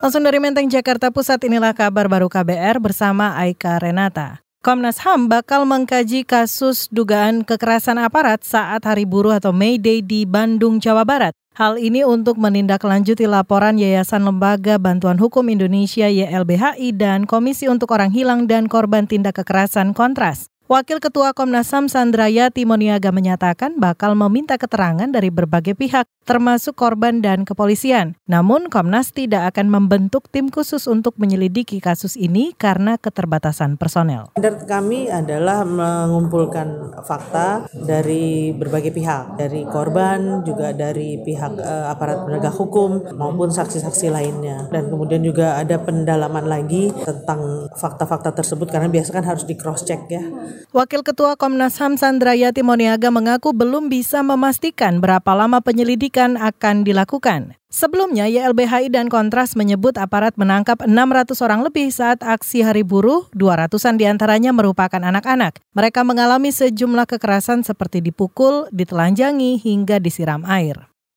Langsung dari Menteng, Jakarta Pusat, inilah kabar baru KBR bersama Aika Renata. Komnas HAM bakal mengkaji kasus dugaan kekerasan aparat saat Hari Buruh atau May Day di Bandung, Jawa Barat. Hal ini untuk menindaklanjuti laporan Yayasan Lembaga Bantuan Hukum Indonesia YLBHI dan Komisi untuk Orang Hilang dan Korban Tindak Kekerasan Kontras. Wakil Ketua Komnas HAM Sandraya Timoniaga menyatakan bakal meminta keterangan dari berbagai pihak, termasuk korban dan kepolisian. Namun Komnas tidak akan membentuk tim khusus untuk menyelidiki kasus ini karena keterbatasan personel. Standar kami adalah mengumpulkan fakta dari berbagai pihak, dari korban, juga dari pihak uh, aparat penegak hukum maupun saksi-saksi lainnya. Dan kemudian juga ada pendalaman lagi tentang fakta-fakta tersebut karena biasa kan harus di cross check ya. Wakil Ketua Komnas HAM Sandra Yati Moniaga mengaku belum bisa memastikan berapa lama penyelidikan akan dilakukan. Sebelumnya, YLBHI dan Kontras menyebut aparat menangkap 600 orang lebih saat aksi Hari Buruh, 200-an di antaranya merupakan anak-anak. Mereka mengalami sejumlah kekerasan seperti dipukul, ditelanjangi, hingga disiram air.